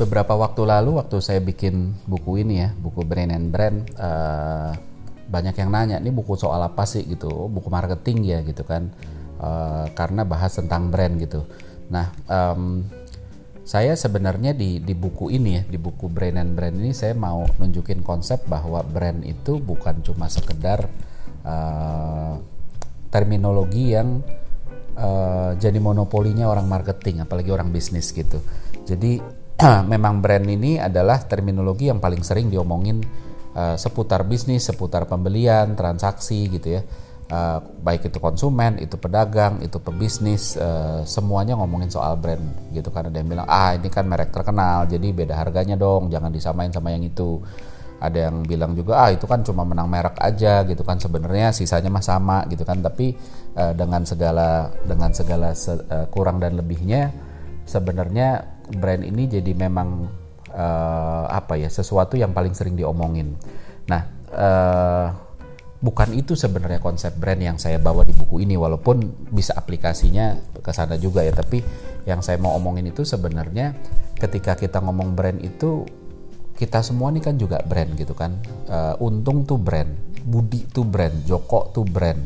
Beberapa waktu lalu waktu saya bikin buku ini ya buku brand and brand uh, banyak yang nanya ini buku soal apa sih? gitu. Oh, buku marketing ya gitu kan. Uh, karena bahas tentang brand gitu. Nah um, saya sebenarnya di di buku ini ya di buku brand and brand ini saya mau nunjukin konsep bahwa brand itu bukan cuma sekedar uh, terminologi yang uh, jadi monopolinya orang marketing apalagi orang bisnis gitu. Jadi memang brand ini adalah terminologi yang paling sering diomongin uh, seputar bisnis, seputar pembelian, transaksi gitu ya. Uh, baik itu konsumen, itu pedagang, itu pebisnis, uh, semuanya ngomongin soal brand gitu. Kan ada yang bilang ah ini kan merek terkenal jadi beda harganya dong jangan disamain sama yang itu. Ada yang bilang juga ah itu kan cuma menang merek aja gitu kan sebenarnya sisanya mah sama gitu kan. Tapi uh, dengan segala dengan segala se, uh, kurang dan lebihnya sebenarnya brand ini jadi memang uh, apa ya sesuatu yang paling sering diomongin. Nah, uh, bukan itu sebenarnya konsep brand yang saya bawa di buku ini walaupun bisa aplikasinya ke sana juga ya, tapi yang saya mau omongin itu sebenarnya ketika kita ngomong brand itu kita semua ini kan juga brand gitu kan. Uh, untung tuh brand, Budi tuh brand, Joko tuh brand,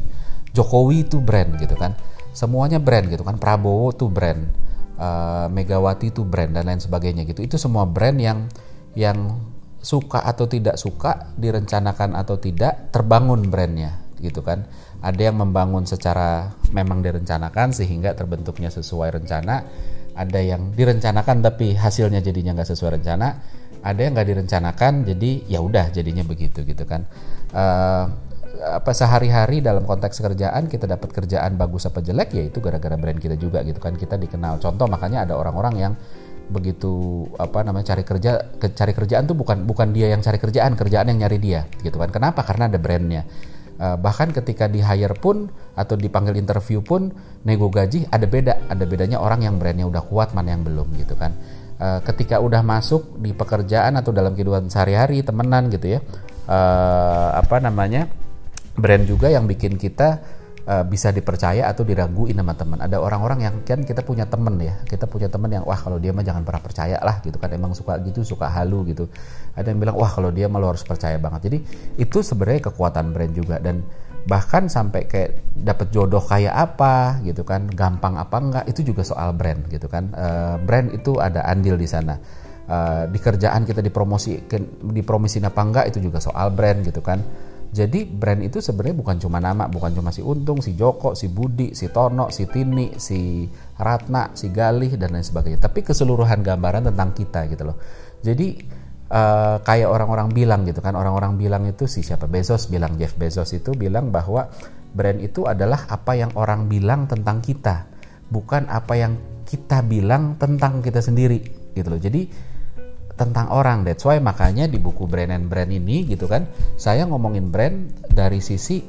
Jokowi tuh brand gitu kan. Semuanya brand gitu kan. Prabowo tuh brand uh, Megawati itu brand dan lain sebagainya gitu. Itu semua brand yang yang suka atau tidak suka direncanakan atau tidak terbangun brandnya gitu kan. Ada yang membangun secara memang direncanakan sehingga terbentuknya sesuai rencana. Ada yang direncanakan tapi hasilnya jadinya nggak sesuai rencana. Ada yang nggak direncanakan jadi ya udah jadinya begitu gitu kan. Uh, apa sehari-hari dalam konteks kerjaan kita dapat kerjaan bagus apa jelek ya itu gara-gara brand kita juga gitu kan. Kita dikenal. Contoh makanya ada orang-orang yang begitu apa namanya cari kerja ke, cari kerjaan tuh bukan bukan dia yang cari kerjaan kerjaan yang nyari dia gitu kan. Kenapa? Karena ada brandnya. Uh, bahkan ketika di hire pun atau dipanggil interview pun nego gaji ada beda. Ada bedanya orang yang brandnya udah kuat mana yang belum gitu kan. Uh, ketika udah masuk di pekerjaan atau dalam kehidupan sehari-hari temenan gitu ya uh, apa namanya brand juga yang bikin kita uh, bisa dipercaya atau diraguin sama teman. Ada orang-orang yang kan kita punya temen ya, kita punya temen yang wah kalau dia mah jangan pernah percaya lah gitu kan, emang suka gitu, suka halu gitu. Ada yang bilang wah kalau dia mah lo harus percaya banget. Jadi itu sebenarnya kekuatan brand juga dan bahkan sampai kayak dapat jodoh kayak apa gitu kan, gampang apa enggak itu juga soal brand gitu kan. Uh, brand itu ada andil di sana. Uh, di kerjaan kita dipromosi dipromosin apa enggak itu juga soal brand gitu kan jadi brand itu sebenarnya bukan cuma nama, bukan cuma si Untung, si Joko, si Budi, si Tono, si Tini, si Ratna, si Galih dan lain sebagainya. Tapi keseluruhan gambaran tentang kita gitu loh. Jadi uh, kayak orang-orang bilang gitu kan, orang-orang bilang itu si siapa Bezos bilang Jeff Bezos itu bilang bahwa brand itu adalah apa yang orang bilang tentang kita, bukan apa yang kita bilang tentang kita sendiri gitu loh. Jadi tentang orang. That's why makanya di buku Brand and Brand ini gitu kan, saya ngomongin brand dari sisi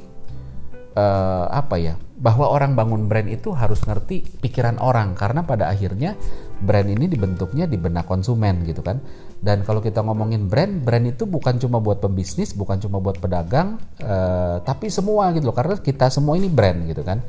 uh, apa ya? Bahwa orang bangun brand itu harus ngerti pikiran orang karena pada akhirnya brand ini dibentuknya di benak konsumen gitu kan. Dan kalau kita ngomongin brand, brand itu bukan cuma buat pembisnis, bukan cuma buat pedagang, uh, tapi semua gitu loh. Karena kita semua ini brand gitu kan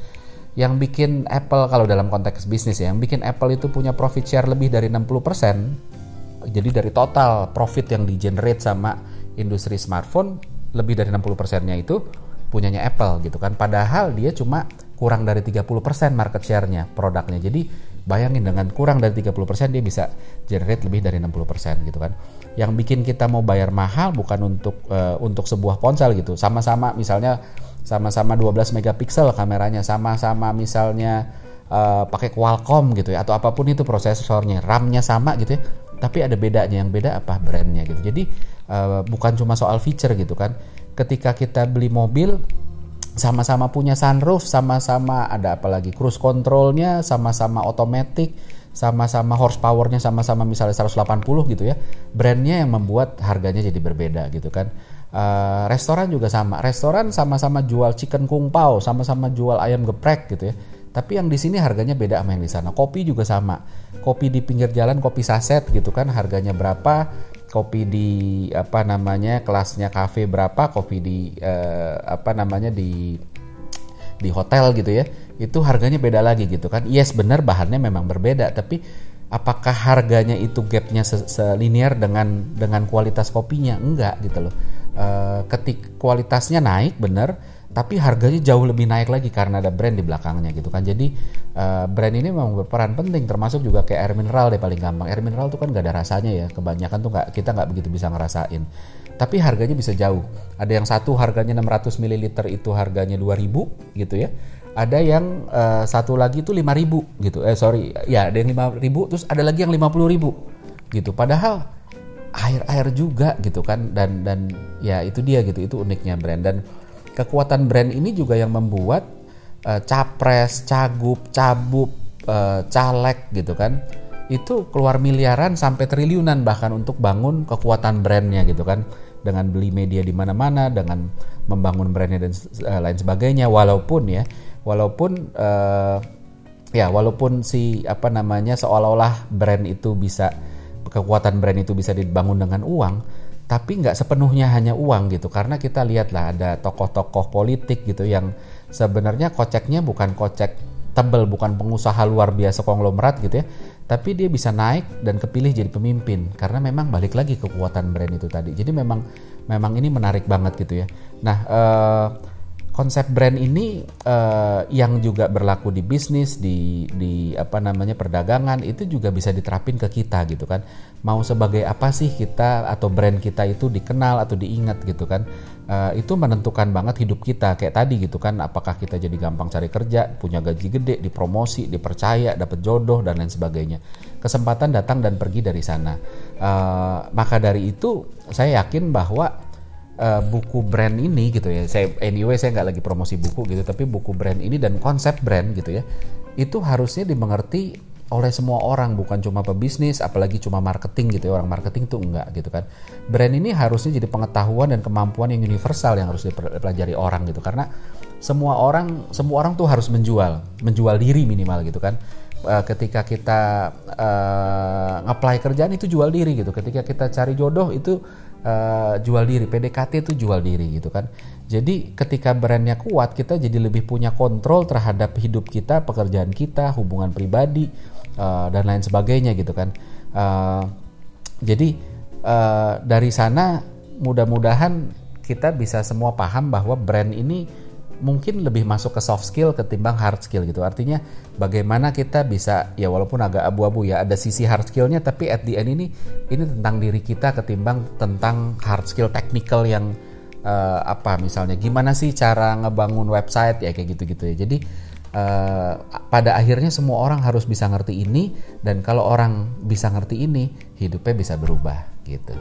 yang bikin Apple kalau dalam konteks bisnis ya, yang bikin Apple itu punya profit share lebih dari 60% jadi dari total profit yang di generate sama industri smartphone lebih dari 60%-nya itu punyanya Apple gitu kan. Padahal dia cuma kurang dari 30% market share-nya produknya. Jadi bayangin dengan kurang dari 30% dia bisa generate lebih dari 60% gitu kan. Yang bikin kita mau bayar mahal bukan untuk uh, untuk sebuah ponsel gitu. Sama-sama misalnya sama-sama 12 megapiksel kameranya, sama-sama misalnya uh, pakai Qualcomm gitu ya atau apa pun itu prosesornya, RAM-nya sama gitu ya tapi ada bedanya yang beda apa brandnya gitu jadi uh, bukan cuma soal feature gitu kan ketika kita beli mobil sama-sama punya sunroof, sama-sama ada apalagi cruise controlnya, sama-sama otomatis, sama-sama horsepowernya sama-sama misalnya 180 gitu ya. Brandnya yang membuat harganya jadi berbeda gitu kan. Uh, restoran juga sama. Restoran sama-sama jual chicken kung pao, sama-sama jual ayam geprek gitu ya. Tapi yang di sini harganya beda sama yang di sana. Kopi juga sama. Kopi di pinggir jalan, kopi saset gitu kan, harganya berapa? kopi di apa namanya kelasnya kafe berapa kopi di uh, apa namanya di di hotel gitu ya itu harganya beda lagi gitu kan yes benar bahannya memang berbeda tapi apakah harganya itu gapnya selinier dengan dengan kualitas kopinya enggak gitu loh uh, ketik kualitasnya naik benar tapi harganya jauh lebih naik lagi karena ada brand di belakangnya gitu kan. Jadi uh, brand ini memang berperan penting termasuk juga kayak air mineral deh paling gampang. Air mineral tuh kan gak ada rasanya ya. Kebanyakan tuh gak, kita nggak begitu bisa ngerasain. Tapi harganya bisa jauh. Ada yang satu harganya 600 ml itu harganya 2000 gitu ya. Ada yang uh, satu lagi itu 5000 gitu. Eh sorry ya ada yang 5000 terus ada lagi yang 50000 gitu. Padahal air-air juga gitu kan. Dan dan ya itu dia gitu itu uniknya brand. Dan kekuatan brand ini juga yang membuat uh, capres, cagup, cabub, uh, caleg gitu kan itu keluar miliaran sampai triliunan bahkan untuk bangun kekuatan brandnya gitu kan. Dengan beli media di mana-mana dengan membangun brandnya dan uh, lain sebagainya. Walaupun ya walaupun uh, ya walaupun si apa namanya seolah-olah brand itu bisa kekuatan brand itu bisa dibangun dengan uang tapi nggak sepenuhnya hanya uang gitu. Karena kita lihat lah ada tokoh-tokoh politik gitu yang sebenarnya koceknya bukan kocek tebel bukan pengusaha luar biasa konglomerat gitu ya. Tapi dia bisa naik dan kepilih jadi pemimpin. Karena memang balik lagi kekuatan brand itu tadi. Jadi memang memang ini menarik banget gitu ya. Nah eh, konsep brand ini uh, yang juga berlaku di bisnis di di apa namanya perdagangan itu juga bisa diterapin ke kita gitu kan. Mau sebagai apa sih kita atau brand kita itu dikenal atau diingat gitu kan. Uh, itu menentukan banget hidup kita. Kayak tadi gitu kan apakah kita jadi gampang cari kerja punya gaji gede dipromosi dipercaya dapat jodoh dan lain sebagainya. Kesempatan datang dan pergi dari sana. Uh, maka dari itu saya yakin bahwa uh, buku brand ini gitu ya. Saya anyway saya nggak lagi promosi buku gitu tapi buku brand ini dan konsep brand gitu ya itu harusnya dimengerti oleh semua orang bukan cuma pebisnis apalagi cuma marketing gitu ya. Orang marketing tuh enggak gitu kan. Brand ini harusnya jadi pengetahuan dan kemampuan yang universal yang harus dipelajari orang gitu. Karena semua orang semua orang tuh harus menjual menjual diri minimal gitu kan. Uh, ketika kita uh, ngeplay kerjaan itu jual diri gitu. Ketika kita cari jodoh itu uh, jual diri. PDKT itu jual diri gitu kan. Jadi ketika brandnya kuat kita jadi lebih punya kontrol terhadap hidup kita pekerjaan kita hubungan pribadi uh, dan lain sebagainya gitu kan. Uh, jadi uh, dari sana mudah-mudahan kita bisa semua paham bahwa brand ini mungkin lebih masuk ke soft skill ketimbang hard skill gitu. Artinya bagaimana kita bisa ya walaupun agak abu-abu ya ada sisi hard skillnya tapi at the end ini ini tentang diri kita ketimbang tentang hard skill technical yang uh, apa misalnya gimana sih cara ngebangun website ya kayak gitu-gitu ya. Jadi uh, pada akhirnya semua orang harus bisa ngerti ini dan kalau orang bisa ngerti ini hidupnya bisa berubah gitu.